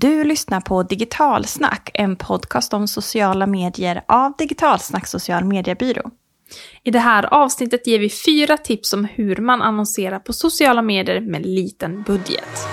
Du lyssnar på Digitalsnack, en podcast om sociala medier av Digitalsnack social mediebyrå. I det här avsnittet ger vi fyra tips om hur man annonserar på sociala medier med liten budget.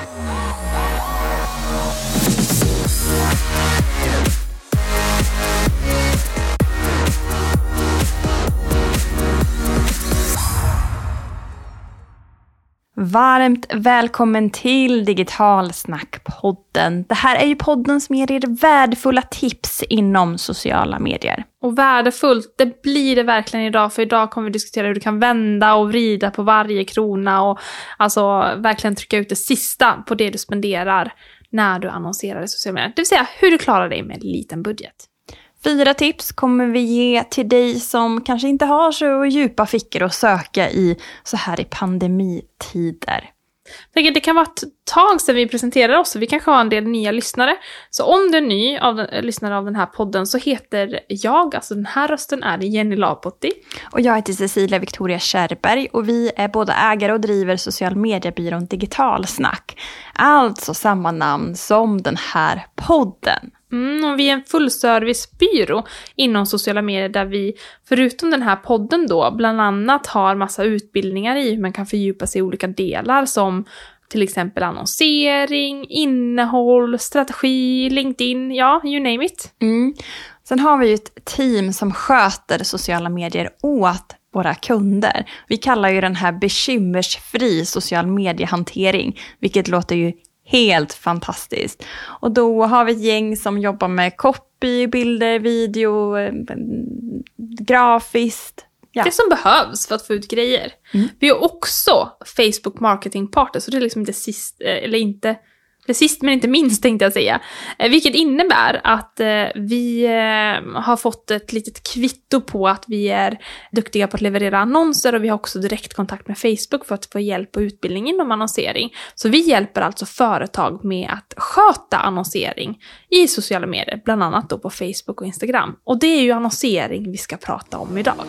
Varmt välkommen till Digitalsnackpodden. Det här är ju podden som ger er värdefulla tips inom sociala medier. Och värdefullt, det blir det verkligen idag, för idag kommer vi diskutera hur du kan vända och vrida på varje krona och alltså verkligen trycka ut det sista på det du spenderar när du annonserar i sociala medier. Det vill säga hur du klarar dig med en liten budget. Fyra tips kommer vi ge till dig som kanske inte har så djupa fickor att söka i så här i pandemitider. Det kan vara ett tag sedan vi presenterade oss, vi kanske har en del nya lyssnare. Så om du är ny av den, lyssnare av den här podden så heter jag, alltså den här rösten är Jenny Lapotti. Och jag heter Cecilia Victoria Kärrberg och vi är båda ägare och driver social mediebyrån Digitalsnack. Alltså samma namn som den här podden. Mm, och vi är en fullservicebyrå inom sociala medier där vi, förutom den här podden då, bland annat har massa utbildningar i hur man kan fördjupa sig i olika delar som till exempel annonsering, innehåll, strategi, LinkedIn, ja, you name it. Mm. Sen har vi ju ett team som sköter sociala medier åt våra kunder. Vi kallar ju den här bekymmersfri social mediehantering, vilket låter ju helt fantastiskt. Och då har vi ett gäng som jobbar med copy, bilder, video, eh, grafiskt. Ja. Det som behövs för att få ut grejer. Mm. Vi har också Facebook Marketing Partner, så det är liksom inte sist, eh, eller inte det sist men inte minst tänkte jag säga. Eh, vilket innebär att eh, vi eh, har fått ett litet kvitto på att vi är duktiga på att leverera annonser och vi har också direktkontakt med Facebook för att få hjälp och utbildning inom annonsering. Så vi hjälper alltså företag med att sköta annonsering i sociala medier, bland annat då på Facebook och Instagram. Och det är ju annonsering vi ska prata om idag.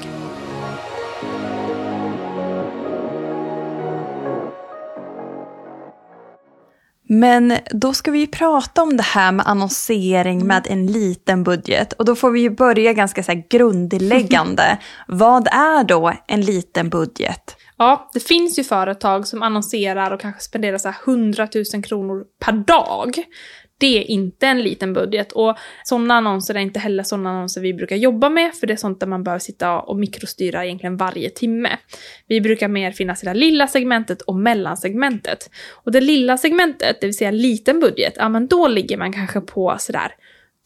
Men då ska vi ju prata om det här med annonsering med en liten budget. Och då får vi ju börja ganska så grundläggande. Vad är då en liten budget? Ja, det finns ju företag som annonserar och kanske spenderar så här 100 000 kronor per dag det är inte en liten budget. Och sådana annonser är inte heller sådana annonser vi brukar jobba med, för det är sånt där man behöver sitta och mikrostyra egentligen varje timme. Vi brukar mer finnas i det lilla segmentet och mellansegmentet. Och det lilla segmentet, det vill säga liten budget, ja men då ligger man kanske på sådär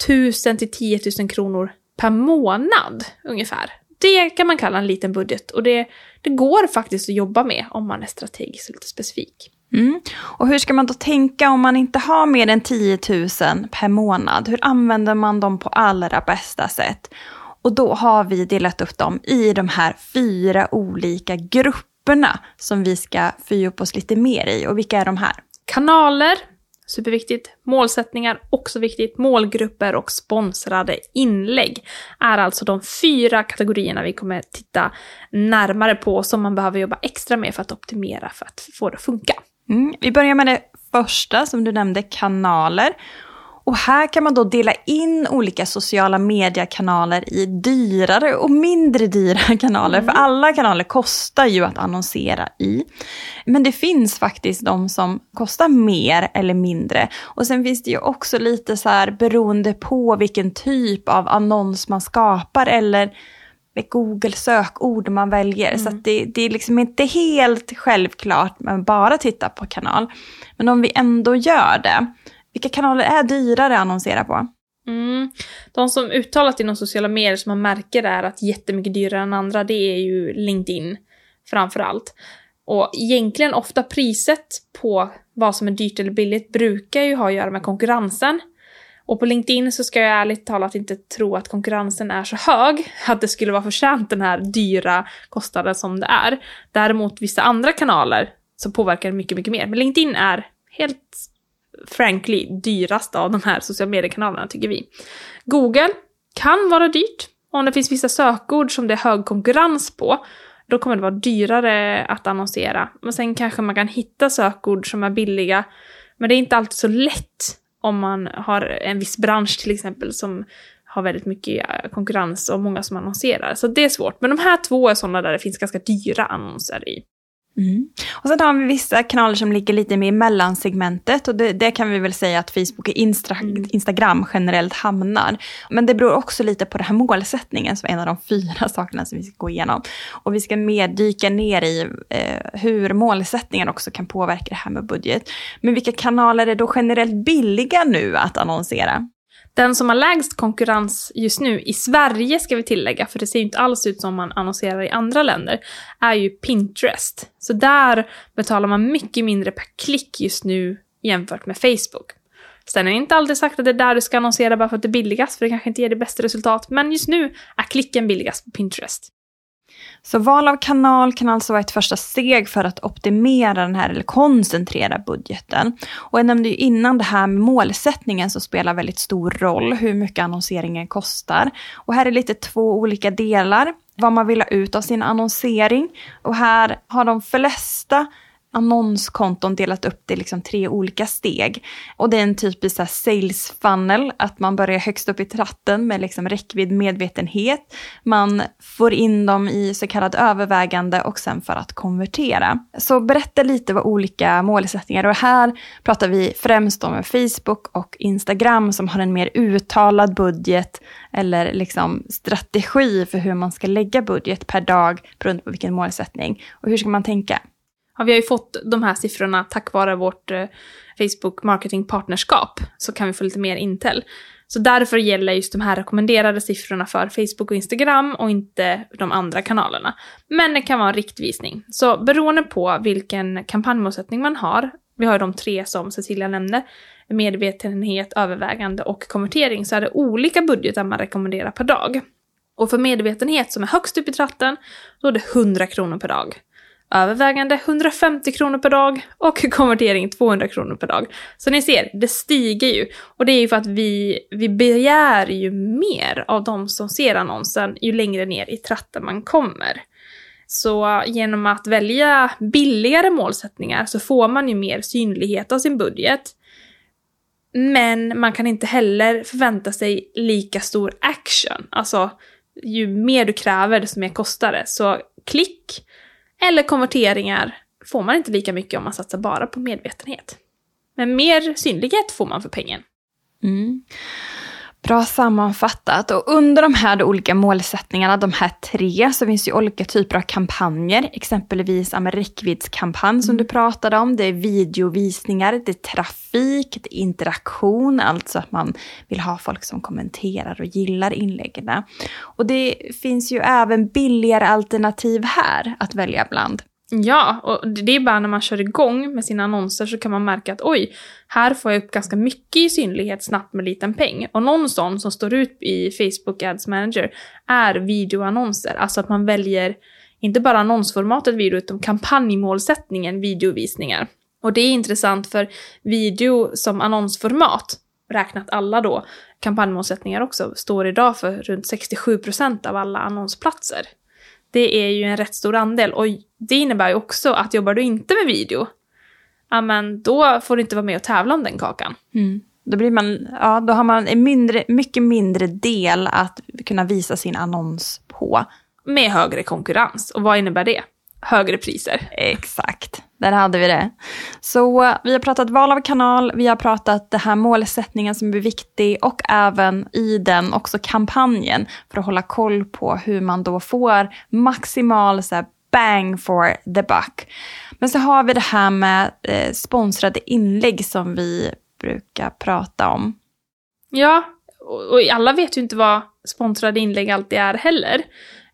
1000 till 10 000 kronor per månad ungefär. Det kan man kalla en liten budget och det, det går faktiskt att jobba med om man är strategiskt lite specifik. Mm. Och hur ska man då tänka om man inte har mer än 10 000 per månad? Hur använder man dem på allra bästa sätt? Och då har vi delat upp dem i de här fyra olika grupperna som vi ska fördjupa oss lite mer i. Och vilka är de här? Kanaler, superviktigt. Målsättningar, också viktigt. Målgrupper och sponsrade inlägg är alltså de fyra kategorierna vi kommer titta närmare på som man behöver jobba extra med för att optimera för att få det att funka. Mm, vi börjar med det första som du nämnde, kanaler. Och här kan man då dela in olika sociala mediekanaler i dyrare och mindre dyra kanaler. Mm. För alla kanaler kostar ju att annonsera i. Men det finns faktiskt de som kostar mer eller mindre. Och sen finns det ju också lite så här beroende på vilken typ av annons man skapar eller ett Google-sökord man väljer. Mm. Så det, det, är liksom inte helt självklart med bara titta på kanal. Men om vi ändå gör det, vilka kanaler är dyrare att annonsera på? Mm. De som uttalat inom sociala medier som man märker är att jättemycket dyrare än andra, det är ju LinkedIn framför allt. Och egentligen ofta priset på vad som är dyrt eller billigt brukar ju ha att göra med konkurrensen. Och på LinkedIn så ska jag ärligt talat inte tro att konkurrensen är så hög, att det skulle vara förtjänt den här dyra kostnaden som det är. Däremot vissa andra kanaler så påverkar det mycket, mycket mer. Men LinkedIn är helt frankly dyrast av de här sociala mediekanalerna tycker vi. Google kan vara dyrt. Om det finns vissa sökord som det är hög konkurrens på, då kommer det vara dyrare att annonsera. Men sen kanske man kan hitta sökord som är billiga, men det är inte alltid så lätt om man har en viss bransch till exempel som har väldigt mycket eh, konkurrens och många som annonserar. Så det är svårt. Men de här två är sådana där det finns ganska dyra annonser i. Mm. Och sen har vi vissa kanaler som ligger lite mer i mellansegmentet och det, det kan vi väl säga att Facebook och Instra, mm. Instagram generellt hamnar. Men det beror också lite på den här målsättningen som är en av de fyra sakerna som vi ska gå igenom. Och vi ska mer dyka ner i eh, hur målsättningen också kan påverka det här med budget. Men vilka kanaler är då generellt billiga nu att annonsera? Den som har lägst konkurrens just nu, i Sverige ska vi tillägga, för det ser ju inte alls ut som man annonserar i andra länder, är ju Pinterest. Så där betalar man mycket mindre per klick just nu jämfört med Facebook. Sen är det inte alltid sagt att det är där du ska annonsera bara för att det är billigast, för det kanske inte ger det bästa resultat, men just nu är klicken billigast på Pinterest. Så val av kanal kan alltså vara ett första steg för att optimera den här, eller koncentrera budgeten. Och jag nämnde ju innan det här med målsättningen som spelar väldigt stor roll, hur mycket annonseringen kostar. Och här är lite två olika delar, vad man vill ha ut av sin annonsering. Och här har de flesta annonskonton delat upp det i liksom tre olika steg. Och det är en typisk så sales funnel, att man börjar högst upp i tratten med liksom räckvidd medvetenhet. Man får in dem i så kallad övervägande och sen för att konvertera. Så berätta lite vad olika målsättningar, och här pratar vi främst om Facebook och Instagram som har en mer uttalad budget eller liksom strategi för hur man ska lägga budget per dag beroende på vilken målsättning. Och hur ska man tänka? Ja, vi har ju fått de här siffrorna tack vare vårt eh, Facebook Marketing Partnerskap, så kan vi få lite mer intel. Så därför gäller just de här rekommenderade siffrorna för Facebook och Instagram och inte de andra kanalerna. Men det kan vara en riktvisning. Så beroende på vilken kampanjmålsättning man har, vi har ju de tre som Cecilia nämnde, medvetenhet, övervägande och konvertering, så är det olika budgetar man rekommenderar per dag. Och för medvetenhet som är högst upp i tratten, då är det 100 kronor per dag övervägande 150 kronor per dag och konvertering 200 kronor per dag. Så ni ser, det stiger ju. Och det är ju för att vi, vi begär ju mer av de som ser annonsen ju längre ner i tratten man kommer. Så genom att välja billigare målsättningar så får man ju mer synlighet av sin budget. Men man kan inte heller förvänta sig lika stor action. Alltså, ju mer du kräver, desto mer kostar det. Så klick eller konverteringar får man inte lika mycket om man satsar bara på medvetenhet. Men mer synlighet får man för pengen. Mm. Bra sammanfattat. Och under de här olika målsättningarna, de här tre, så finns ju olika typer av kampanjer. Exempelvis en räckviddskampanj som du pratade om. Det är videovisningar, det är trafik, det är interaktion, alltså att man vill ha folk som kommenterar och gillar inläggen. Och det finns ju även billigare alternativ här att välja bland. Ja, och det är bara när man kör igång med sina annonser så kan man märka att oj, här får jag upp ganska mycket i synlighet snabbt med liten peng. Och någon sån som står ut i Facebook Ads Manager är videoannonser. Alltså att man väljer inte bara annonsformatet video utan kampanjmålsättningen videovisningar. Och det är intressant för video som annonsformat, räknat alla då, kampanjmålsättningar också, står idag för runt 67% av alla annonsplatser. Det är ju en rätt stor andel och det innebär ju också att jobbar du inte med video, ja men då får du inte vara med och tävla om den kakan. Mm. Då, blir man, ja, då har man en mindre, mycket mindre del att kunna visa sin annons på. Med högre konkurrens. Och vad innebär det? Högre priser. Exakt, där hade vi det. Så vi har pratat val av kanal, vi har pratat den här målsättningen som är viktig och även i den också kampanjen för att hålla koll på hur man då får maximal så här, bang for the buck. Men så har vi det här med eh, sponsrade inlägg som vi brukar prata om. Ja, och alla vet ju inte vad sponsrade inlägg alltid är heller.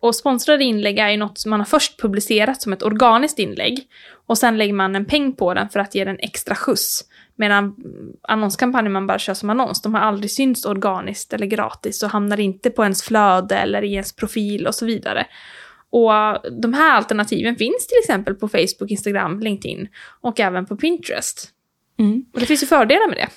Och sponsrade inlägg är ju något som man har först publicerat som ett organiskt inlägg och sen lägger man en peng på den för att ge den extra skjuts. Medan annonskampanjer man bara kör som annons, de har aldrig synts organiskt eller gratis och hamnar inte på ens flöde eller i ens profil och så vidare. Och de här alternativen finns till exempel på Facebook, Instagram, LinkedIn och även på Pinterest. Mm. Och det finns ju fördelar med det.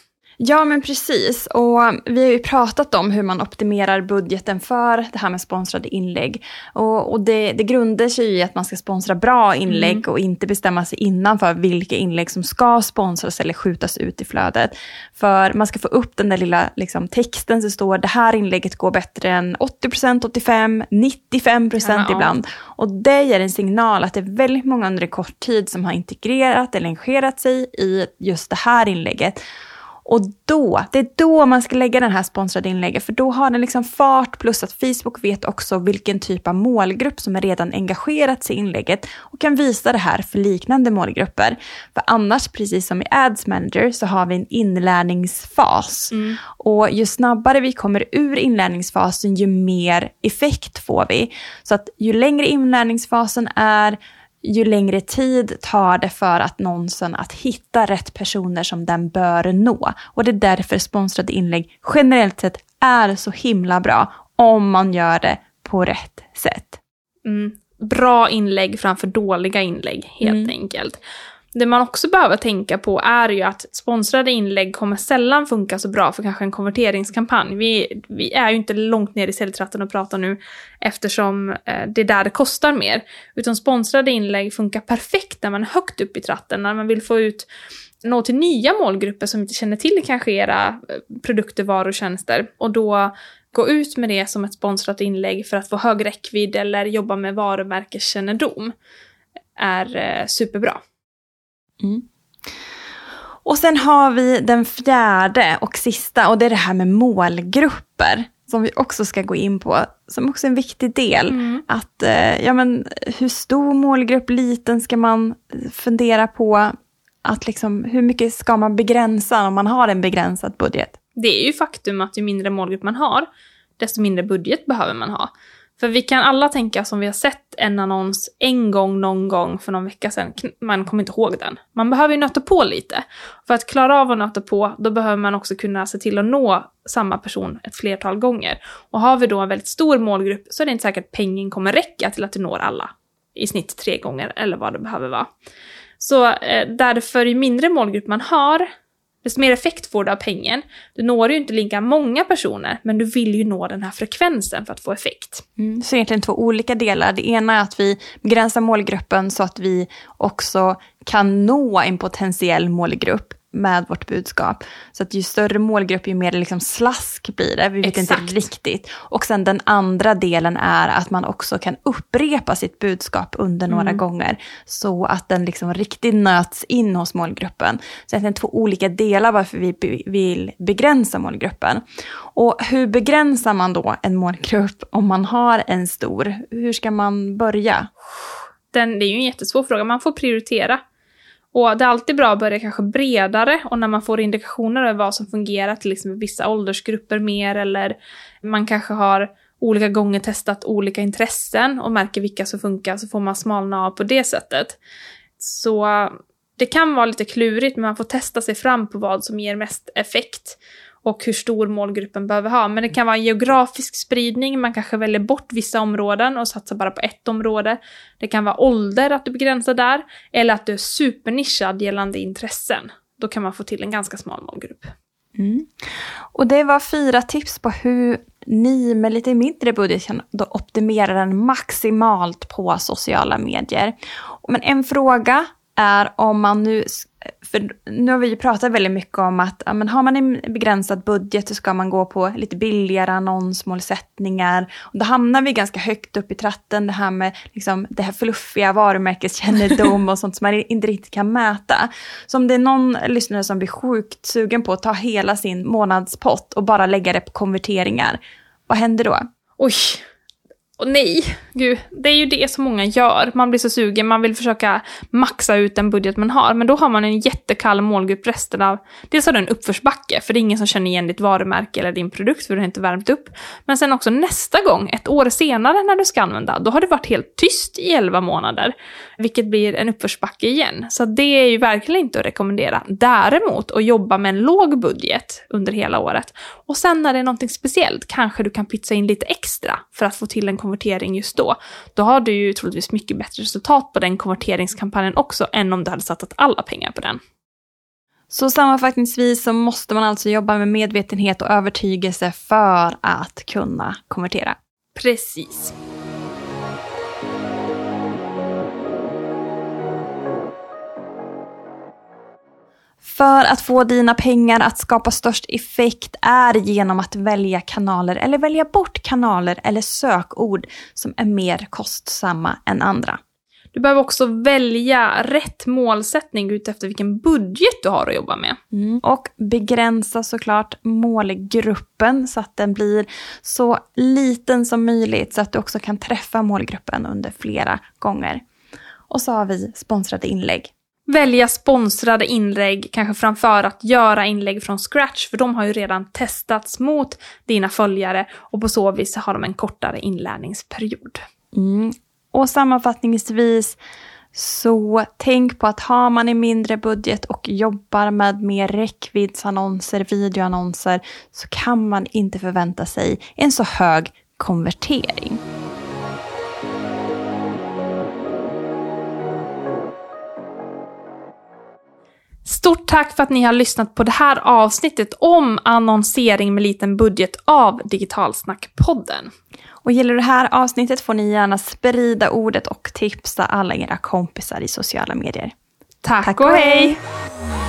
Ja, men precis. Och vi har ju pratat om hur man optimerar budgeten för det här med sponsrade inlägg. Och, och det, det grundar sig i att man ska sponsra bra inlägg mm. och inte bestämma sig innan för vilka inlägg som ska sponsras eller skjutas ut i flödet. För man ska få upp den där lilla liksom, texten som står det här inlägget går bättre än 80%, 85%, 95% ja, ibland. Och det ger en signal att det är väldigt många under en kort tid som har integrerat eller engagerat sig i just det här inlägget. Och då, det är då man ska lägga den här sponsrade inlägget, för då har den liksom fart, plus att Facebook vet också vilken typ av målgrupp som är redan engagerat sig i inlägget och kan visa det här för liknande målgrupper. För annars, precis som i Ads Manager, så har vi en inlärningsfas. Mm. Och ju snabbare vi kommer ur inlärningsfasen, ju mer effekt får vi. Så att ju längre inlärningsfasen är, ju längre tid tar det för att någonsin att hitta rätt personer som den bör nå. Och det är därför sponsrade inlägg generellt sett är så himla bra om man gör det på rätt sätt. Mm. Bra inlägg framför dåliga inlägg, helt mm. enkelt. Det man också behöver tänka på är ju att sponsrade inlägg kommer sällan funka så bra för kanske en konverteringskampanj. Vi, vi är ju inte långt ner i säljtratten och pratar nu eftersom eh, det är där det kostar mer. Utan sponsrade inlägg funkar perfekt när man är högt upp i tratten, när man vill få ut nå till nya målgrupper som inte känner till kanske era eh, produkter, varor och tjänster. Och då gå ut med det som ett sponsrat inlägg för att få hög räckvidd eller jobba med varumärkeskännedom är eh, superbra. Mm. Och sen har vi den fjärde och sista och det är det här med målgrupper som vi också ska gå in på, som också är en viktig del. Mm. Att, eh, ja men hur stor målgrupp, liten ska man fundera på? Att liksom, hur mycket ska man begränsa om man har en begränsad budget? Det är ju faktum att ju mindre målgrupp man har, desto mindre budget behöver man ha. För vi kan alla tänka som vi har sett en annons en gång någon gång för någon vecka sedan. Man kommer inte ihåg den. Man behöver ju nöta på lite. För att klara av att nöta på, då behöver man också kunna se till att nå samma person ett flertal gånger. Och har vi då en väldigt stor målgrupp så är det inte säkert att pengen kommer räcka till att du når alla. I snitt tre gånger eller vad det behöver vara. Så eh, därför, ju mindre målgrupp man har, desto mer effekt får du av pengen. Du når ju inte lika många personer, men du vill ju nå den här frekvensen för att få effekt. Mm, så egentligen två olika delar. Det ena är att vi begränsar målgruppen så att vi också kan nå en potentiell målgrupp med vårt budskap. Så att ju större målgrupp, ju mer liksom slask blir det. Vi vet Exakt. inte riktigt. Och sen den andra delen är att man också kan upprepa sitt budskap under mm. några gånger. Så att den liksom riktigt nöts in hos målgruppen. Så det är två olika delar varför vi vill begränsa målgruppen. Och hur begränsar man då en målgrupp om man har en stor? Hur ska man börja? Den, det är ju en jättesvår fråga. Man får prioritera. Och det är alltid bra att börja kanske bredare och när man får indikationer över vad som fungerar, till liksom vissa åldersgrupper mer eller man kanske har olika gånger testat olika intressen och märker vilka som funkar så får man smalna av på det sättet. Så eh, det kan vara lite klurigt men man får testa sig fram på vad som ger mest effekt och hur stor målgruppen behöver ha. Men det kan vara en geografisk spridning, man kanske väljer bort vissa områden och satsar bara på ett område. Det kan vara ålder, att du begränsar där, eller att du är supernischad gällande intressen. Då kan man få till en ganska smal målgrupp. Mm. Och det var fyra tips på hur ni med lite mindre budget kan då optimera den maximalt på sociala medier. Men en fråga är om man nu för nu har vi ju pratat väldigt mycket om att ja, men har man en begränsad budget så ska man gå på lite billigare annonsmålsättningar. Och då hamnar vi ganska högt upp i tratten, det här med liksom, det här fluffiga varumärkeskännedom och sånt som man inte riktigt kan mäta. Så om det är någon lyssnare som blir sjukt sugen på att ta hela sin månadspott och bara lägga det på konverteringar, vad händer då? Oj, och nej, gud, det är ju det som många gör. Man blir så sugen, man vill försöka maxa ut den budget man har, men då har man en jättekall målgrupp resten av... Dels har du en uppförsbacke, för det är ingen som känner igen ditt varumärke eller din produkt, för du har inte värmt upp. Men sen också nästa gång, ett år senare när du ska använda, då har det varit helt tyst i 11 månader, vilket blir en uppförsbacke igen. Så det är ju verkligen inte att rekommendera. Däremot att jobba med en låg budget under hela året. Och sen när det är någonting speciellt, kanske du kan pytsa in lite extra för att få till en konvertering just då, då har du ju troligtvis mycket bättre resultat på den konverteringskampanjen också än om du hade satsat alla pengar på den. Så sammanfattningsvis så måste man alltså jobba med medvetenhet och övertygelse för att kunna konvertera. Precis. För att få dina pengar att skapa störst effekt är genom att välja kanaler eller välja bort kanaler eller sökord som är mer kostsamma än andra. Du behöver också välja rätt målsättning utefter vilken budget du har att jobba med. Mm. Och begränsa såklart målgruppen så att den blir så liten som möjligt så att du också kan träffa målgruppen under flera gånger. Och så har vi sponsrade inlägg. Välja sponsrade inlägg, kanske framför att göra inlägg från scratch, för de har ju redan testats mot dina följare och på så vis har de en kortare inlärningsperiod. Mm. Och sammanfattningsvis så tänk på att har man en mindre budget och jobbar med mer räckviddsannonser, videoannonser så kan man inte förvänta sig en så hög konvertering. Stort tack för att ni har lyssnat på det här avsnittet om annonsering med liten budget av Digitalsnackpodden. Och gillar du det här avsnittet får ni gärna sprida ordet och tipsa alla era kompisar i sociala medier. Tack, Tack och och hej! hej.